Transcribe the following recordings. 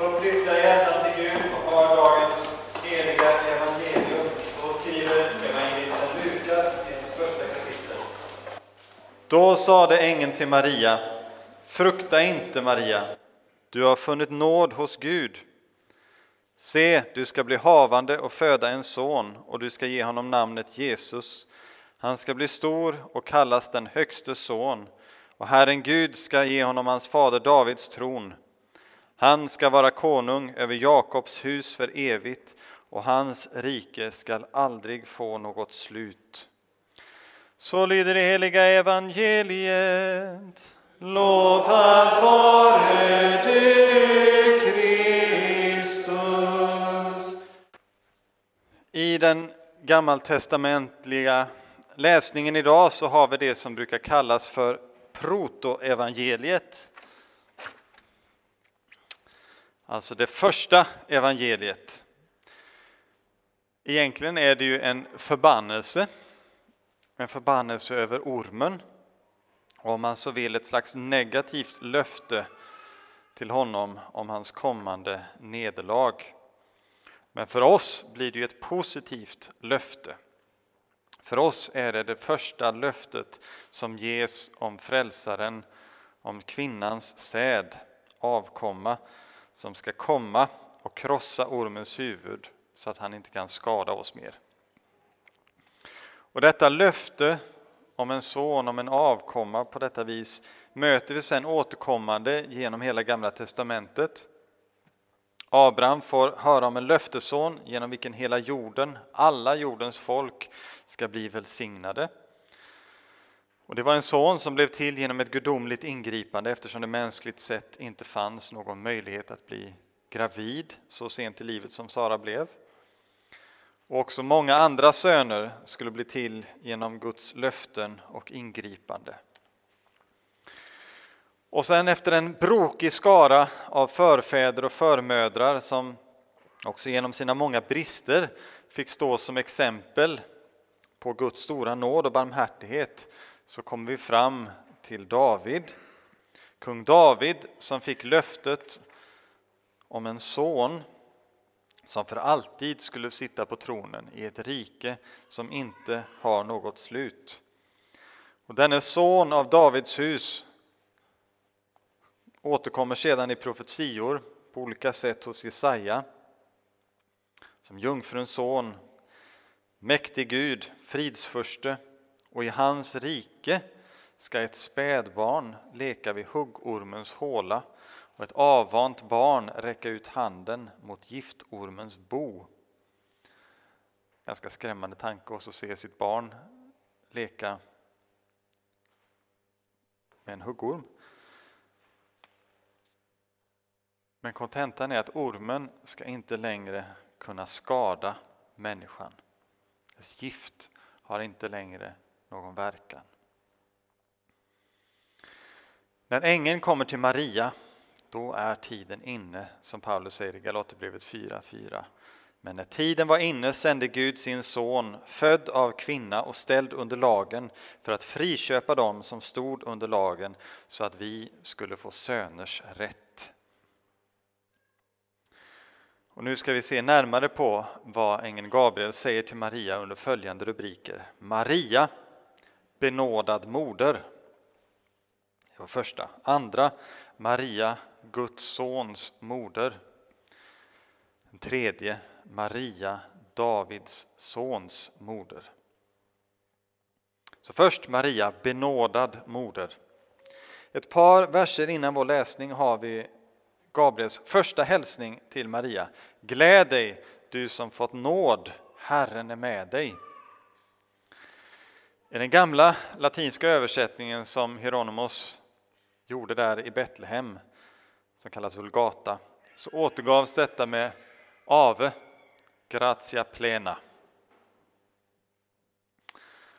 Upplyfta hjärtan till Gud och hör dagens heliga evangelium. Så skriver evangelisten Lukas i sitt första kapitel. Då sade ängeln till Maria, frukta inte Maria, du har funnit nåd hos Gud. Se, du ska bli havande och föda en son och du ska ge honom namnet Jesus. Han ska bli stor och kallas den högste son och Herren Gud ska ge honom hans fader Davids tron. Han ska vara konung över Jakobs hus för evigt och hans rike skall aldrig få något slut. Så lyder det heliga evangeliet. Lovad vare du, Kristus. I den gammaltestamentliga läsningen idag så har vi det som brukar kallas för protoevangeliet. Alltså det första evangeliet. Egentligen är det ju en förbannelse, en förbannelse över ormen. Och om man så vill ett slags negativt löfte till honom om hans kommande nederlag. Men för oss blir det ju ett positivt löfte. För oss är det det första löftet som ges om frälsaren, om kvinnans säd, avkomma, som ska komma och krossa ormens huvud så att han inte kan skada oss mer. Och detta löfte om en son, om en avkomma på detta vis möter vi sen återkommande genom hela Gamla testamentet. Abraham får höra om en löftesson genom vilken hela jorden, alla jordens folk, ska bli välsignade. Och det var en son som blev till genom ett gudomligt ingripande eftersom det mänskligt sett inte fanns någon möjlighet att bli gravid så sent i livet som Sara blev. Och också många andra söner skulle bli till genom Guds löften och ingripande. Och sen efter en brokig skara av förfäder och förmödrar som också genom sina många brister fick stå som exempel på Guds stora nåd och barmhärtighet så kommer vi fram till David. Kung David som fick löftet om en son som för alltid skulle sitta på tronen i ett rike som inte har något slut. Och denne son av Davids hus återkommer sedan i profetior på olika sätt hos Jesaja som jungfruns son, mäktig Gud, fridsförste och i hans rike ska ett spädbarn leka vid huggormens håla och ett avvant barn räcka ut handen mot giftormens bo. Ganska skrämmande tanke också att se sitt barn leka med en huggorm. Men kontentan är att ormen ska inte längre kunna skada människan. Dess gift har inte längre någon verkan. När ängeln kommer till Maria, då är tiden inne, som Paulus säger i Galaterbrevet 4.4. Men när tiden var inne sände Gud sin son, född av kvinna och ställd under lagen, för att friköpa dem som stod under lagen, så att vi skulle få söners rätt. Och nu ska vi se närmare på vad ängeln Gabriel säger till Maria under följande rubriker. Maria, benådad moder. Det var första. Andra, Maria, Guds sons moder. Den tredje, Maria, Davids sons moder. Så först Maria, benådad moder. Ett par verser innan vår läsning har vi Gabriels första hälsning till Maria. Gläd dig, du som fått nåd, Herren är med dig. I den gamla latinska översättningen som Hieronymus gjorde där i Betlehem, som kallas Vulgata, så återgavs detta med ave, gratia plena.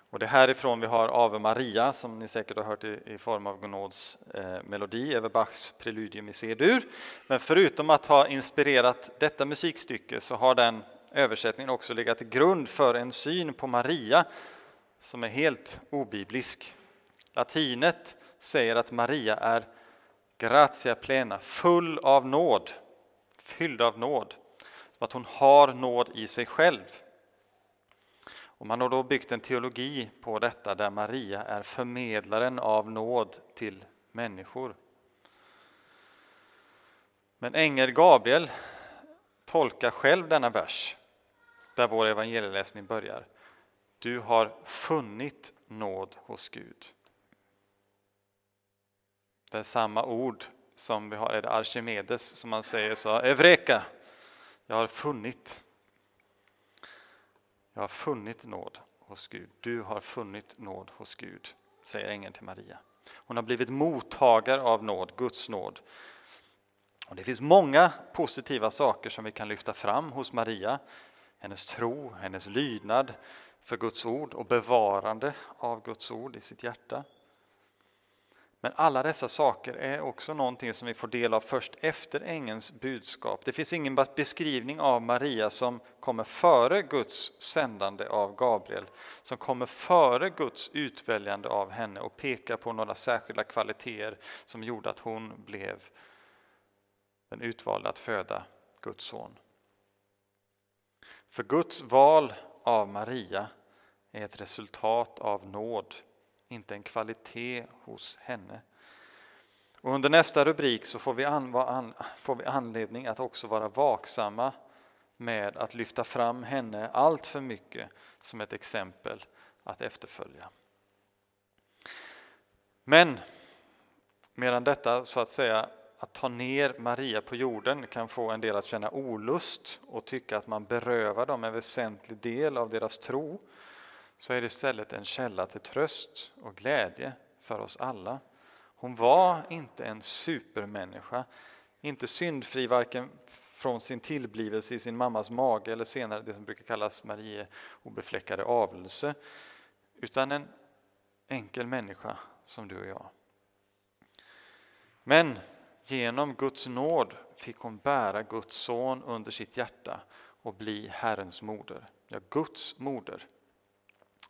Och det är härifrån vi har Ave Maria som ni säkert har hört i, i form av Gonauds eh, melodi över Bachs Preludium i C-dur. Men förutom att ha inspirerat detta musikstycke så har den översättningen också legat till grund för en syn på Maria som är helt obiblisk. Latinet säger att Maria är gratia plena, full av nåd. fylld av nåd. Som att hon har nåd i sig själv. Och man har då byggt en teologi på detta där Maria är förmedlaren av nåd till människor. Men ängel Gabriel tolkar själv denna vers där vår evangelieläsning börjar. Du har funnit nåd hos Gud. Det är samma ord som vi har, är det Archimedes som man säger så, Evreka, jag har funnit. Jag har funnit nåd hos Gud. Du har funnit nåd hos Gud, säger ängeln till Maria. Hon har blivit mottagare av nåd, Guds nåd. Och det finns många positiva saker som vi kan lyfta fram hos Maria. Hennes tro, hennes lydnad för Guds ord och bevarande av Guds ord i sitt hjärta. Men alla dessa saker är också någonting som vi får del av först efter ängelns budskap. Det finns ingen beskrivning av Maria som kommer före Guds sändande av Gabriel, som kommer före Guds utväljande av henne och pekar på några särskilda kvaliteter som gjorde att hon blev den utvalda att föda Guds son. För Guds val av Maria är ett resultat av nåd inte en kvalitet hos henne. Och under nästa rubrik så får vi, an, får vi anledning att också vara vaksamma med att lyfta fram henne allt för mycket som ett exempel att efterfölja. Men medan detta så att säga att ta ner Maria på jorden kan få en del att känna olust och tycka att man berövar dem en väsentlig del av deras tro så är det istället en källa till tröst och glädje för oss alla. Hon var inte en supermänniska, inte syndfri varken från sin tillblivelse i sin mammas mage eller senare det som brukar kallas Marie obefläckade avelse, utan en enkel människa som du och jag. Men genom Guds nåd fick hon bära Guds son under sitt hjärta och bli Herrens moder, ja, Guds moder.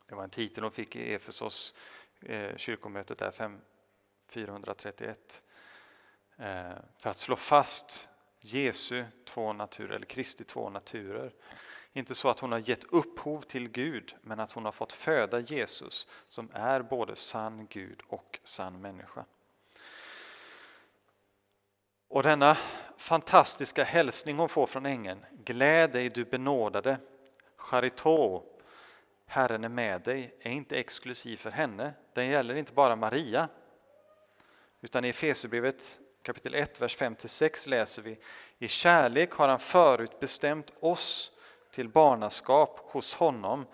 Det var en titel hon fick i Efesos eh, kyrkomötet där 5, 431. Eh, för att slå fast Jesu två naturer, eller Kristi två naturer. Inte så att hon har gett upphov till Gud, men att hon har fått föda Jesus som är både sann Gud och sann människa. Och denna fantastiska hälsning hon får från ängeln, gläd dig du benådade, charito, Herren är med dig är inte exklusiv för henne. Den gäller inte bara Maria. Utan i Efesierbrevet kapitel 1, vers 5-6 läser vi I kärlek har han förutbestämt oss till barnaskap hos honom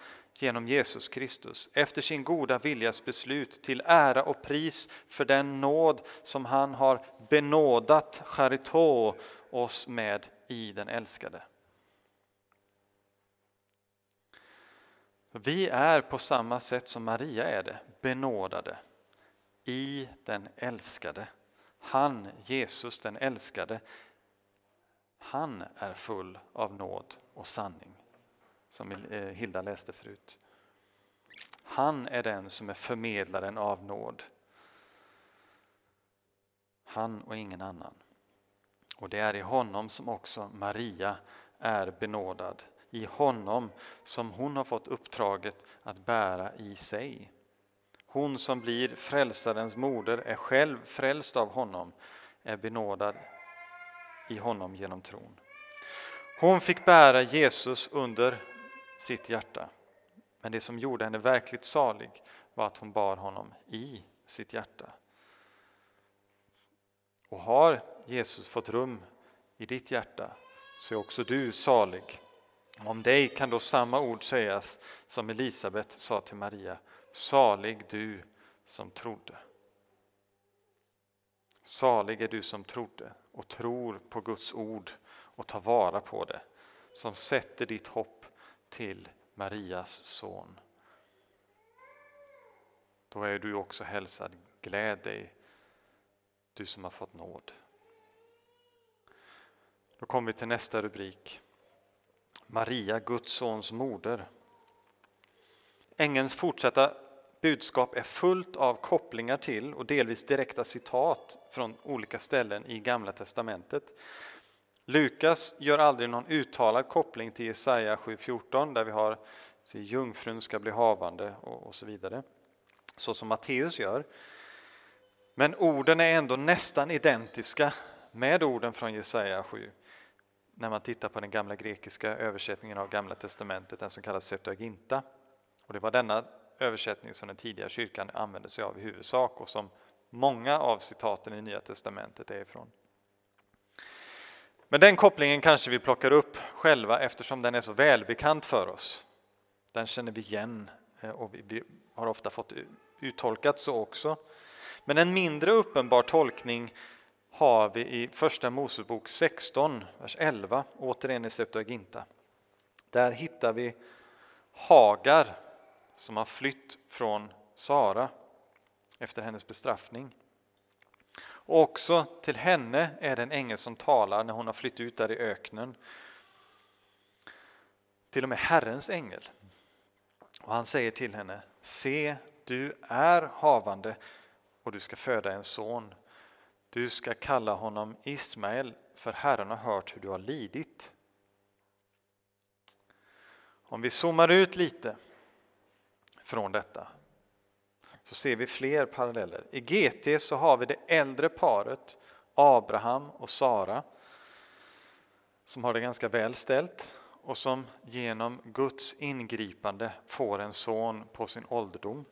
genom Jesus Kristus efter sin goda viljas beslut till ära och pris för den nåd som han har benådat charito oss med i den älskade. Vi är på samma sätt som Maria är det, benådade i den älskade. Han, Jesus den älskade, han är full av nåd och sanning, som eh, Hilda läste förut. Han är den som är förmedlaren av nåd. Han och ingen annan. Och det är i honom som också Maria är benådad i honom som hon har fått uppdraget att bära i sig. Hon som blir frälsarens moder är själv frälst av honom, är benådad i honom genom tron. Hon fick bära Jesus under sitt hjärta, men det som gjorde henne verkligt salig var att hon bar honom i sitt hjärta. Och har Jesus fått rum i ditt hjärta så är också du salig om dig kan då samma ord sägas som Elisabet sa till Maria. Salig du som trodde. Salig är du som trodde och tror på Guds ord och tar vara på det, som sätter ditt hopp till Marias son. Då är du också hälsad. Gläd dig, du som har fått nåd. Då kommer vi till nästa rubrik. Maria, Guds sons moder. Ängelns fortsatta budskap är fullt av kopplingar till och delvis direkta citat från olika ställen i Gamla testamentet. Lukas gör aldrig någon uttalad koppling till Jesaja 7.14 där vi har se, jungfrun ska bli havande och, och så vidare, så som Matteus gör. Men orden är ändå nästan identiska med orden från Jesaja 7 när man tittar på den gamla grekiska översättningen av Gamla testamentet, den som kallas Septuaginta. Och det var denna översättning som den tidiga kyrkan använde sig av i huvudsak och som många av citaten i Nya testamentet är ifrån. Men den kopplingen kanske vi plockar upp själva eftersom den är så välbekant för oss. Den känner vi igen eh, och vi har ofta fått uttolkat så också. Men en mindre uppenbar tolkning har vi i Första Mosebok 16, vers 11, återigen i Septuaginta. Där hittar vi Hagar som har flytt från Sara efter hennes bestraffning. Och också till henne är det en ängel som talar när hon har flytt ut där i öknen. Till och med Herrens ängel. Och han säger till henne, se, du är havande och du ska föda en son. Du ska kalla honom Ismael, för Herren har hört hur du har lidit. Om vi zoomar ut lite från detta så ser vi fler paralleller. I GT så har vi det äldre paret Abraham och Sara som har det ganska väl ställt och som genom Guds ingripande får en son på sin ålderdom,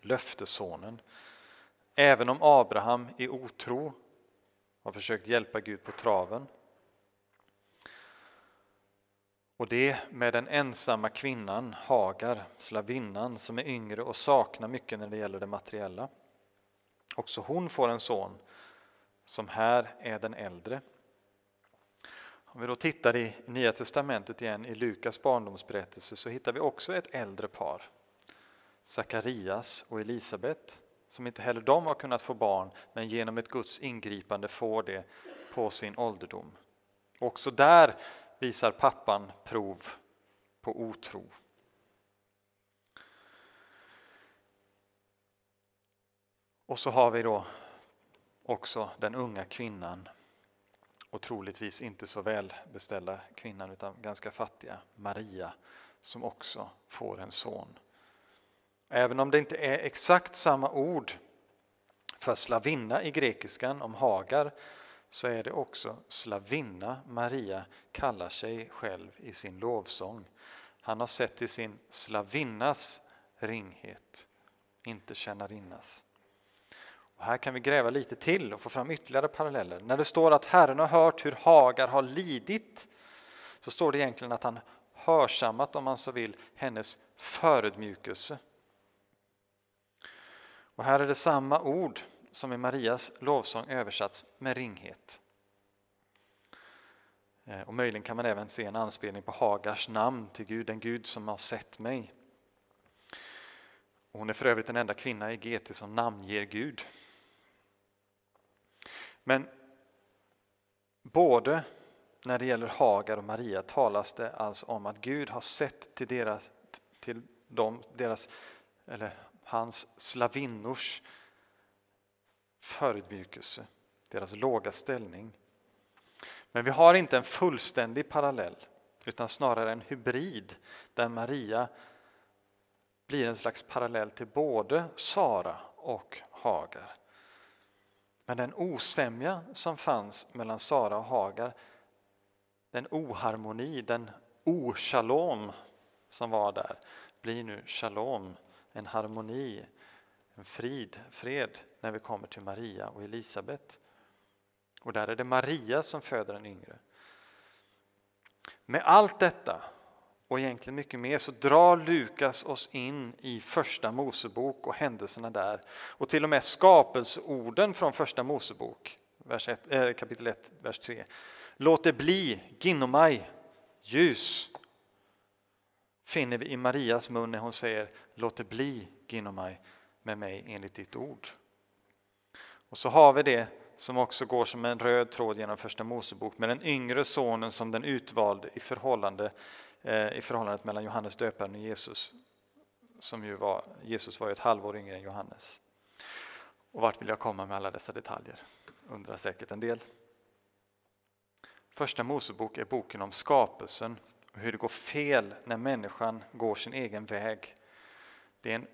löftessonen. Även om Abraham i otro har försökt hjälpa Gud på traven. Och det med den ensamma kvinnan Hagar, slavinnan, som är yngre och saknar mycket när det gäller det materiella. Också hon får en son som här är den äldre. Om vi då tittar i Nya testamentet igen, i Lukas barndomsberättelse, så hittar vi också ett äldre par. Sakarias och Elisabet, som inte heller de har kunnat få barn, men genom ett Guds ingripande får det på sin ålderdom. Också där visar pappan prov på otro. Och så har vi då också den unga kvinnan och troligtvis inte så välbeställda kvinnan utan ganska fattiga Maria som också får en son. Även om det inte är exakt samma ord för slavinna i grekiskan om Hagar så är det också slavinna Maria kallar sig själv i sin lovsång. Han har sett till sin slavinnas ringhet, inte tjänarinnas. Och här kan vi gräva lite till och få fram ytterligare paralleller. När det står att Herren har hört hur Hagar har lidit så står det egentligen att han hörsammat, om man så vill, hennes förödmjukelse. Och här är det samma ord som i Marias lovsång översatts med ringhet. Eh, och möjligen kan man även se en anspelning på Hagars namn till Gud, den Gud som har sett mig. Och hon är för övrigt den enda kvinna i GT som namnger Gud. Men både när det gäller Hagar och Maria talas det alltså om att Gud har sett till deras, till dem, deras eller hans slavinnors förödmjukelse, deras låga ställning. Men vi har inte en fullständig parallell utan snarare en hybrid där Maria blir en slags parallell till både Sara och Hagar. Men den osämja som fanns mellan Sara och Hagar, den oharmoni, den oshalom som var där, blir nu shalom, en harmoni, en frid, fred när vi kommer till Maria och Elisabet. Och där är det Maria som föder den yngre. Med allt detta och egentligen mycket mer så drar Lukas oss in i första Mosebok och händelserna där och till och med skapelseorden från första Mosebok, vers 1, äh, eh, kapitel 1, vers 3. Låt det bli, ginomai, ljus, finner vi i Marias mun när hon säger låt det bli, ginomai, med mig enligt ditt ord. Och så har vi det som också går som en röd tråd genom första Mosebok med den yngre sonen som den utvalde i, förhållande, eh, i förhållandet mellan Johannes döparen och Jesus. Som ju var, Jesus var ju ett halvår yngre än Johannes. Och vart vill jag komma med alla dessa detaljer? Undrar säkert en del. Första Mosebok är boken om skapelsen och hur det går fel när människan går sin egen väg. Det är en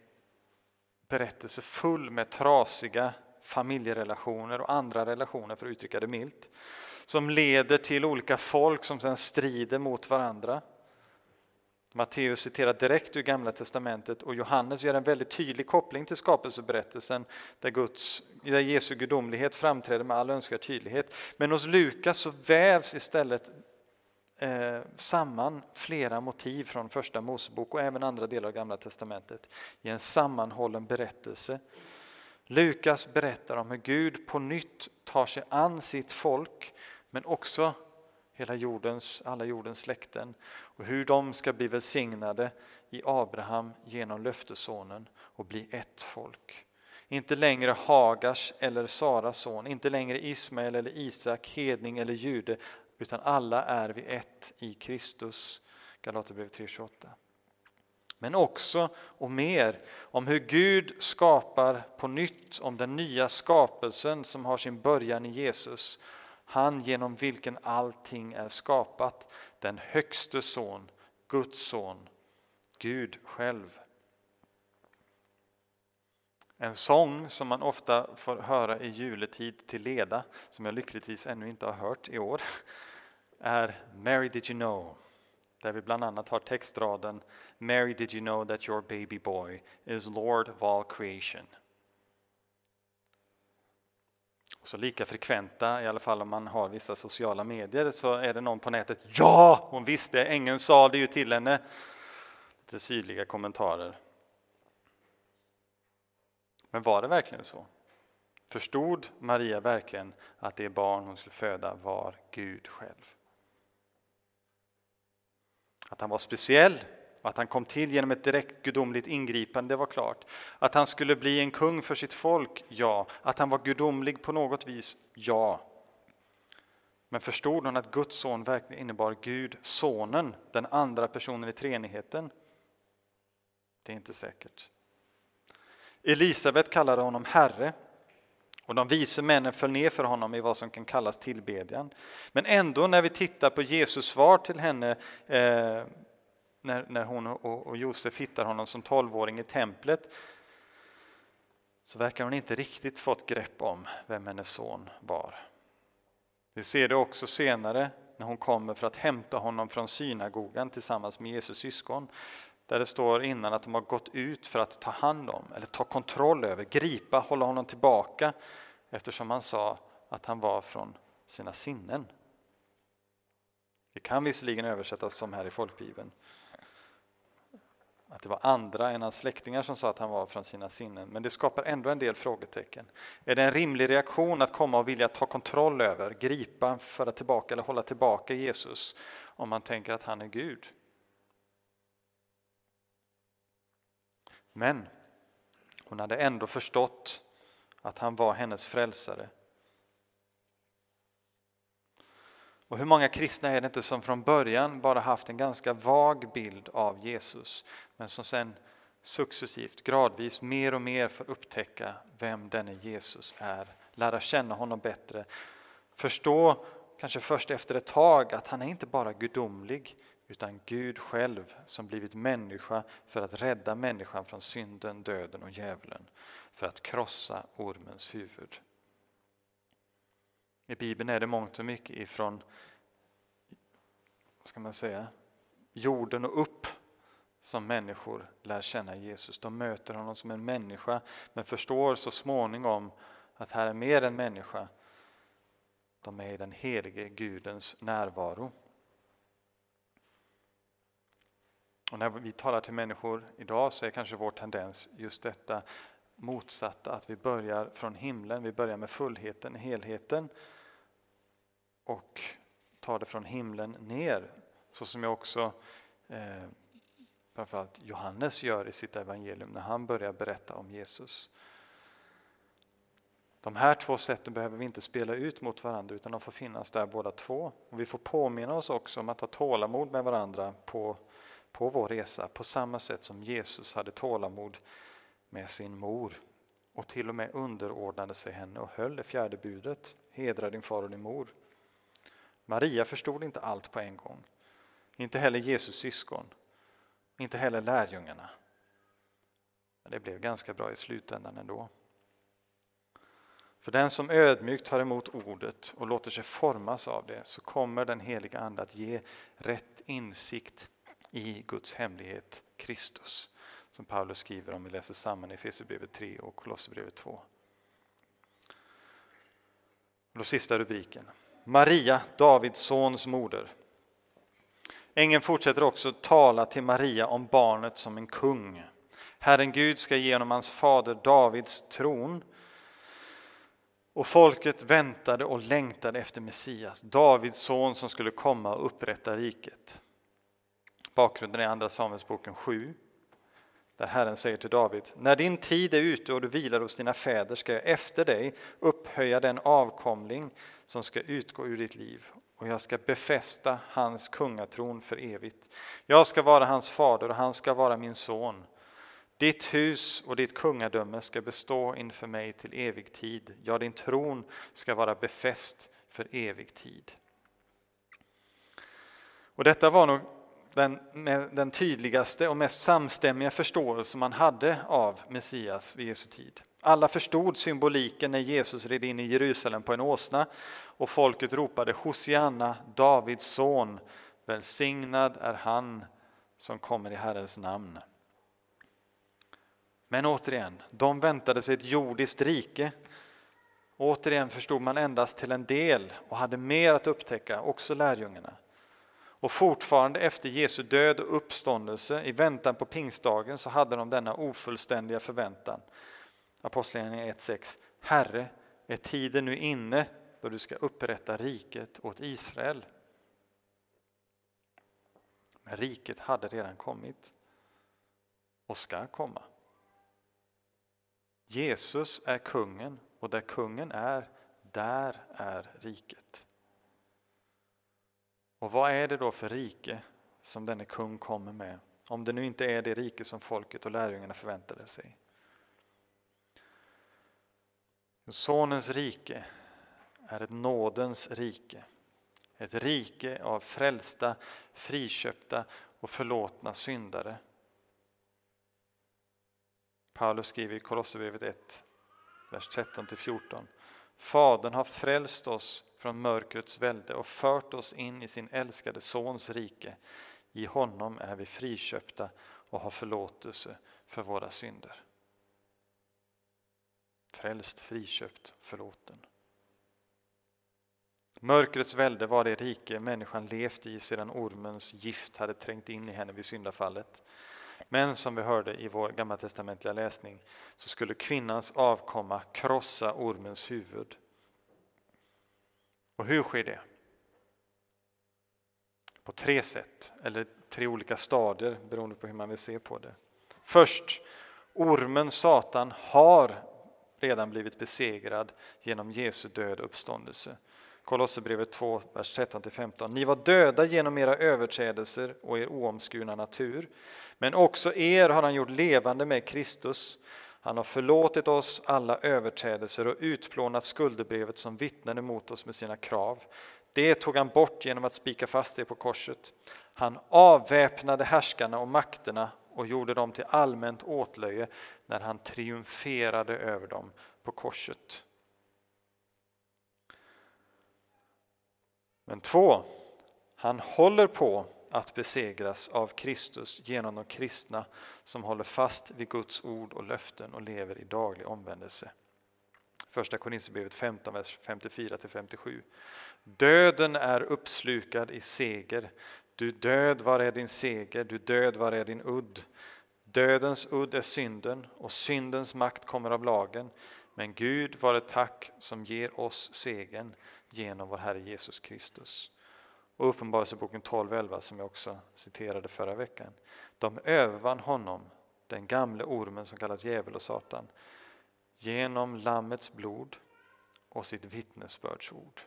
berättelse full med trasiga familjerelationer och andra relationer, för att uttrycka det milt, som leder till olika folk som sedan strider mot varandra. Matteus citerar direkt ur Gamla testamentet och Johannes gör en väldigt tydlig koppling till skapelseberättelsen där, Guds, där Jesu gudomlighet framträder med all önskvärd tydlighet. Men hos Lukas så vävs istället eh, samman flera motiv från Första Mosebok och även andra delar av Gamla testamentet i en sammanhållen berättelse. Lukas berättar om hur Gud på nytt tar sig an sitt folk men också hela jordens, alla jordens släkten och hur de ska bli välsignade i Abraham genom löftessonen och bli ett folk. Inte längre Hagars eller Saras son, inte längre Ismael eller Isak, hedning eller jude, utan alla är vi ett i Kristus. Galaterbrevet 3.28. Men också och mer om hur Gud skapar på nytt, om den nya skapelsen som har sin början i Jesus. Han genom vilken allting är skapat, den högste son, Guds son, Gud själv. En sång som man ofta får höra i juletid till leda, som jag lyckligtvis ännu inte har hört i år, är Mary did you know? Där vi bland annat har textraden Mary did you know that your baby boy is Lord of all creation. Så lika frekventa, i alla fall om man har vissa sociala medier, så är det någon på nätet Ja, hon visste, ängeln sa det ju till henne. Lite sydliga kommentarer. Men var det verkligen så? Förstod Maria verkligen att det barn hon skulle föda var Gud själv? Att han var speciell och att han kom till genom ett direkt gudomligt ingripande, det var klart. Att han skulle bli en kung för sitt folk, ja. Att han var gudomlig på något vis, ja. Men förstod hon att Guds son verkligen innebar Gud, sonen, den andra personen i treenigheten? Det är inte säkert. Elisabet kallade honom Herre och de vise männen föll ner för honom i vad som kan kallas tillbedjan. Men ändå när vi tittar på Jesus svar till henne eh, när, när hon och, och Josef hittar honom som tolvåring i templet så verkar hon inte riktigt fått grepp om vem hennes son var. Vi ser det också senare när hon kommer för att hämta honom från synagogan tillsammans med Jesus syskon. Där det står innan att de har gått ut för att ta hand om, eller ta kontroll över, gripa, hålla honom tillbaka eftersom han sa att han var från sina sinnen. Det kan visserligen översättas som här i folkbibeln. Att det var andra än hans släktingar som sa att han var från sina sinnen. Men det skapar ändå en del frågetecken. Är det en rimlig reaktion att komma och vilja ta kontroll över, gripa, föra tillbaka eller hålla tillbaka Jesus om man tänker att han är Gud? Men hon hade ändå förstått att han var hennes frälsare. Och hur många kristna är det inte som från början bara haft en ganska vag bild av Jesus men som sen successivt, gradvis, mer och mer får upptäcka vem denne Jesus är, lära känna honom bättre, förstå, kanske först efter ett tag, att han är inte bara gudomlig utan Gud själv som blivit människa för att rädda människan från synden, döden och djävulen, för att krossa ormens huvud. I Bibeln är det mångt och mycket ifrån vad ska man säga, jorden och upp som människor lär känna Jesus. De möter honom som en människa men förstår så småningom att här är mer än människa. De är i den helige Gudens närvaro. Och när vi talar till människor idag så är kanske vår tendens just detta motsatta, att vi börjar från himlen, vi börjar med fullheten, helheten och tar det från himlen ner, så som jag också eh, framförallt Johannes gör i sitt evangelium när han börjar berätta om Jesus. De här två sätten behöver vi inte spela ut mot varandra utan de får finnas där båda två. Och vi får påminna oss också om att ha tålamod med varandra på, på vår resa på samma sätt som Jesus hade tålamod med sin mor och till och med underordnade sig henne och höll det fjärde budet. Hedra din far och din mor. Maria förstod inte allt på en gång. Inte heller Jesus syskon. Inte heller lärjungarna. Men det blev ganska bra i slutändan ändå. För den som ödmjukt tar emot ordet och låter sig formas av det så kommer den heliga Ande att ge rätt insikt i Guds hemlighet, Kristus. Som Paulus skriver om vi läser samman i Efesierbrevet 3 och Kolosserbrevet 2. Och då sista rubriken. Maria, Davids sons moder. Ängeln fortsätter också tala till Maria om barnet som en kung. Herren Gud ska ge honom hans fader Davids tron. Och folket väntade och längtade efter Messias, Davids son som skulle komma och upprätta riket. Bakgrunden är Andra Samuelsboken 7, där Herren säger till David, när din tid är ute och du vilar hos dina fäder ska jag efter dig upphöja den avkomling som ska utgå ur ditt liv och jag ska befästa hans kungatron för evigt. Jag ska vara hans fader och han ska vara min son. Ditt hus och ditt kungadöme ska bestå inför mig till evig tid. Ja, din tron ska vara befäst för evig tid. Och detta var nog den, den tydligaste och mest samstämmiga förståelse man hade av Messias vid Jesu tid. Alla förstod symboliken när Jesus red in i Jerusalem på en åsna och folket ropade Hosianna, Davids son, välsignad är han som kommer i Herrens namn. Men återigen, de väntade sig ett jordiskt rike. Återigen förstod man endast till en del och hade mer att upptäcka, också lärjungarna. Och fortfarande efter Jesu död och uppståndelse i väntan på pingstdagen så hade de denna ofullständiga förväntan. Apostlagärningarna 1.6 Herre, är tiden nu inne då du ska upprätta riket åt Israel? Men riket hade redan kommit och ska komma. Jesus är kungen och där kungen är, där är riket. Och vad är det då för rike som denne kung kommer med? Om det nu inte är det rike som folket och lärjungarna förväntade sig. Sonens rike är ett nådens rike. Ett rike av frälsta, friköpta och förlåtna syndare. Paulus skriver i Kolosserbrevet 1, vers 13-14. Fadern har frälst oss från mörkrets välde och fört oss in i sin älskade Sons rike. I honom är vi friköpta och har förlåtelse för våra synder. Frälst, friköpt, förlåten. Mörkrets välde var det rike människan levt i sedan ormens gift hade trängt in i henne vid syndafallet. Men som vi hörde i vår gammaltestamentliga läsning så skulle kvinnans avkomma krossa ormens huvud. Och hur sker det? På tre sätt, eller tre olika stadier beroende på hur man vill se på det. Först, ormen Satan har redan blivit besegrad genom Jesu död och uppståndelse. Kolosserbrevet 2, vers 13-15. Ni var döda genom era överträdelser och er oomskurna natur. Men också er har han gjort levande med Kristus. Han har förlåtit oss alla överträdelser och utplånat skuldebrevet som vittnade mot oss med sina krav. Det tog han bort genom att spika fast det på korset. Han avväpnade härskarna och makterna och gjorde dem till allmänt åtlöje när han triumferade över dem på korset. Men två, han håller på att besegras av Kristus genom de kristna som håller fast vid Guds ord och löften och lever i daglig omvändelse. Första Korinthierbrevet 15, vers 54-57. Döden är uppslukad i seger. Du död, var är din seger? Du död, var är din udd? Dödens udd är synden och syndens makt kommer av lagen. Men Gud var ett tack som ger oss segern genom vår Herre Jesus Kristus. Och Uppenbarelseboken 12.11 som jag också citerade förra veckan. De övervann honom, den gamle ormen som kallas djävul och Satan, genom Lammets blod och sitt vittnesbördsord.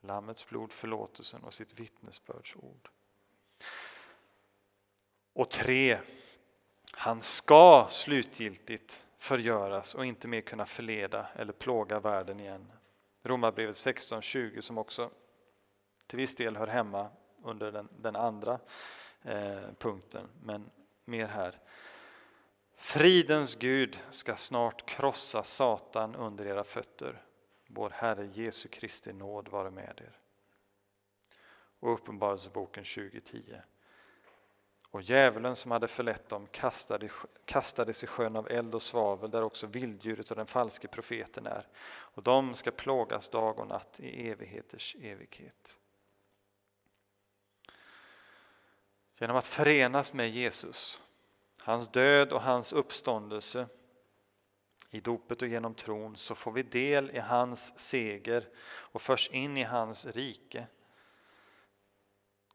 Lammets blod, förlåtelsen och sitt vittnesbördsord. Och tre, han ska slutgiltigt förgöras och inte mer kunna förleda eller plåga världen igen. Romarbrevet 16.20 som också till viss del hör hemma under den, den andra eh, punkten, men mer här. Fridens Gud ska snart krossa Satan under era fötter. Vår Herre Jesu Kristi nåd vare med er. Och Uppenbarelseboken 2010. Och djävulen som hade förlett dem kastade, kastades i sjön av eld och svavel där också vilddjuret och den falske profeten är. Och de ska plågas dag och natt i evigheters evighet. Genom att förenas med Jesus, hans död och hans uppståndelse i dopet och genom tron så får vi del i hans seger och förs in i hans rike.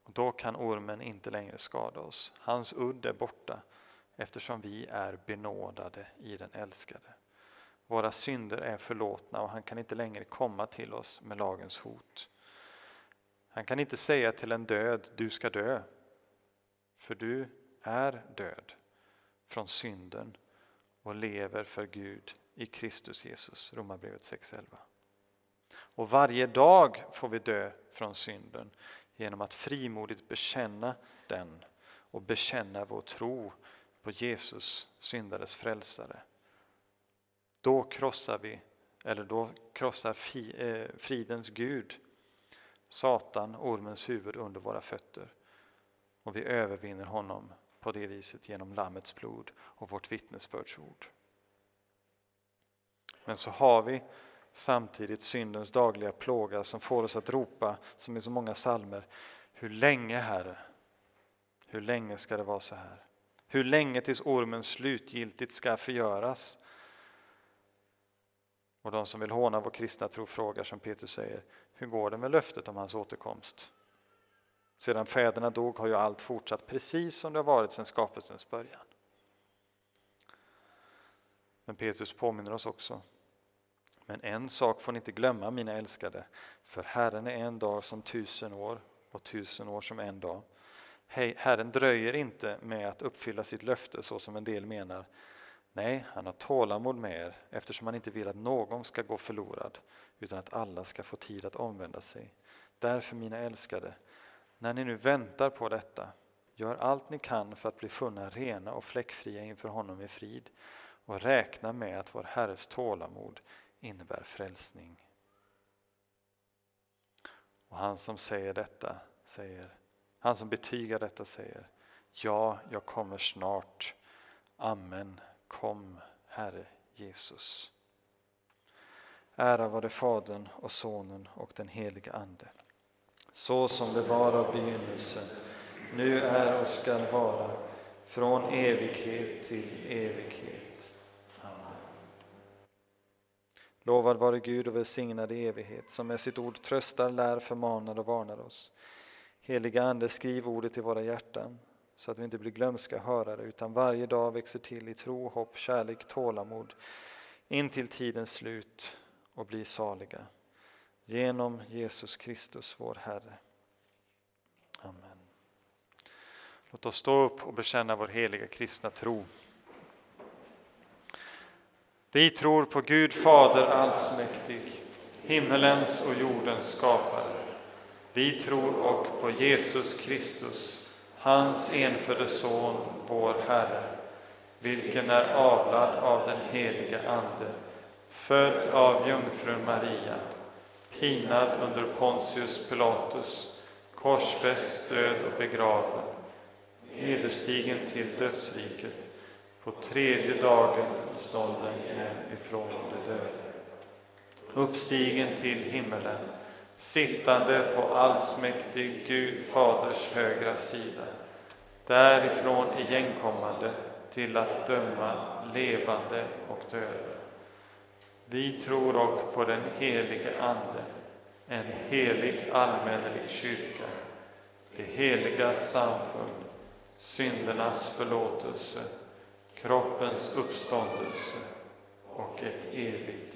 Och då kan ormen inte längre skada oss. Hans udd är borta eftersom vi är benådade i den älskade. Våra synder är förlåtna och han kan inte längre komma till oss med lagens hot. Han kan inte säga till en död, du ska dö. För du är död från synden och lever för Gud i Kristus Jesus. Romarbrevet 6.11. Och varje dag får vi dö från synden genom att frimodigt bekänna den och bekänna vår tro på Jesus, syndares frälsare. Då krossar vi, eller då krossar eh, fridens Gud Satan, ormens huvud, under våra fötter. Och vi övervinner honom på det viset genom Lammets blod och vårt vittnesbördsord. Men så har vi samtidigt syndens dagliga plåga som får oss att ropa, som i så många salmer, Hur länge, Herre? Hur länge ska det vara så här? Hur länge tills ormen slutgiltigt ska förgöras? Och de som vill håna vår kristna tro frågar som Petrus säger, hur går det med löftet om hans återkomst? Sedan fäderna dog har ju allt fortsatt precis som det har varit sedan skapelsens början. Men Petrus påminner oss också men en sak får ni inte glömma, mina älskade, för Herren är en dag som tusen år och tusen år som en dag. Herren dröjer inte med att uppfylla sitt löfte så som en del menar. Nej, han har tålamod med er eftersom han inte vill att någon ska gå förlorad utan att alla ska få tid att omvända sig. Därför, mina älskade, när ni nu väntar på detta, gör allt ni kan för att bli funna rena och fläckfria inför honom i frid och räkna med att vår Herres tålamod innebär frälsning. Och han som säger detta säger, han som betygar detta säger, ja, jag kommer snart. Amen. Kom, Herre Jesus. Ära vare Fadern och Sonen och den helige Ande. Så som det var av begynnelsen, nu är och skall vara, från evighet till evighet. Amen. Lovad vare Gud och välsignad i evighet, som med sitt ord tröstar, lär, förmanar och varnar oss. Heliga Ande, skriv ordet i våra hjärtan, så att vi inte blir glömska hörare, utan varje dag växer till i tro, hopp, kärlek, tålamod, in till tidens slut och blir saliga. Genom Jesus Kristus, vår Herre. Amen. Låt oss stå upp och bekänna vår heliga kristna tro. Vi tror på Gud Fader allsmäktig, himmelens och jordens skapare. Vi tror och på Jesus Kristus, hans enfödde Son, vår Herre, vilken är avlad av den heliga Ande, född av jungfrun Maria, pinad under Pontius Pilatus, korsfäst, död och begraven, nederstigen till dödsriket, på tredje dagen stånden igen ifrån de döda. Uppstigen till himmelen, sittande på allsmäktig Gud Faders högra sida, därifrån igenkommande till att döma levande och döda. Vi tror också på den helige Ande, en helig allmännelig kyrka, det heliga samfund, syndernas förlåtelse, kroppens uppståndelse och ett evigt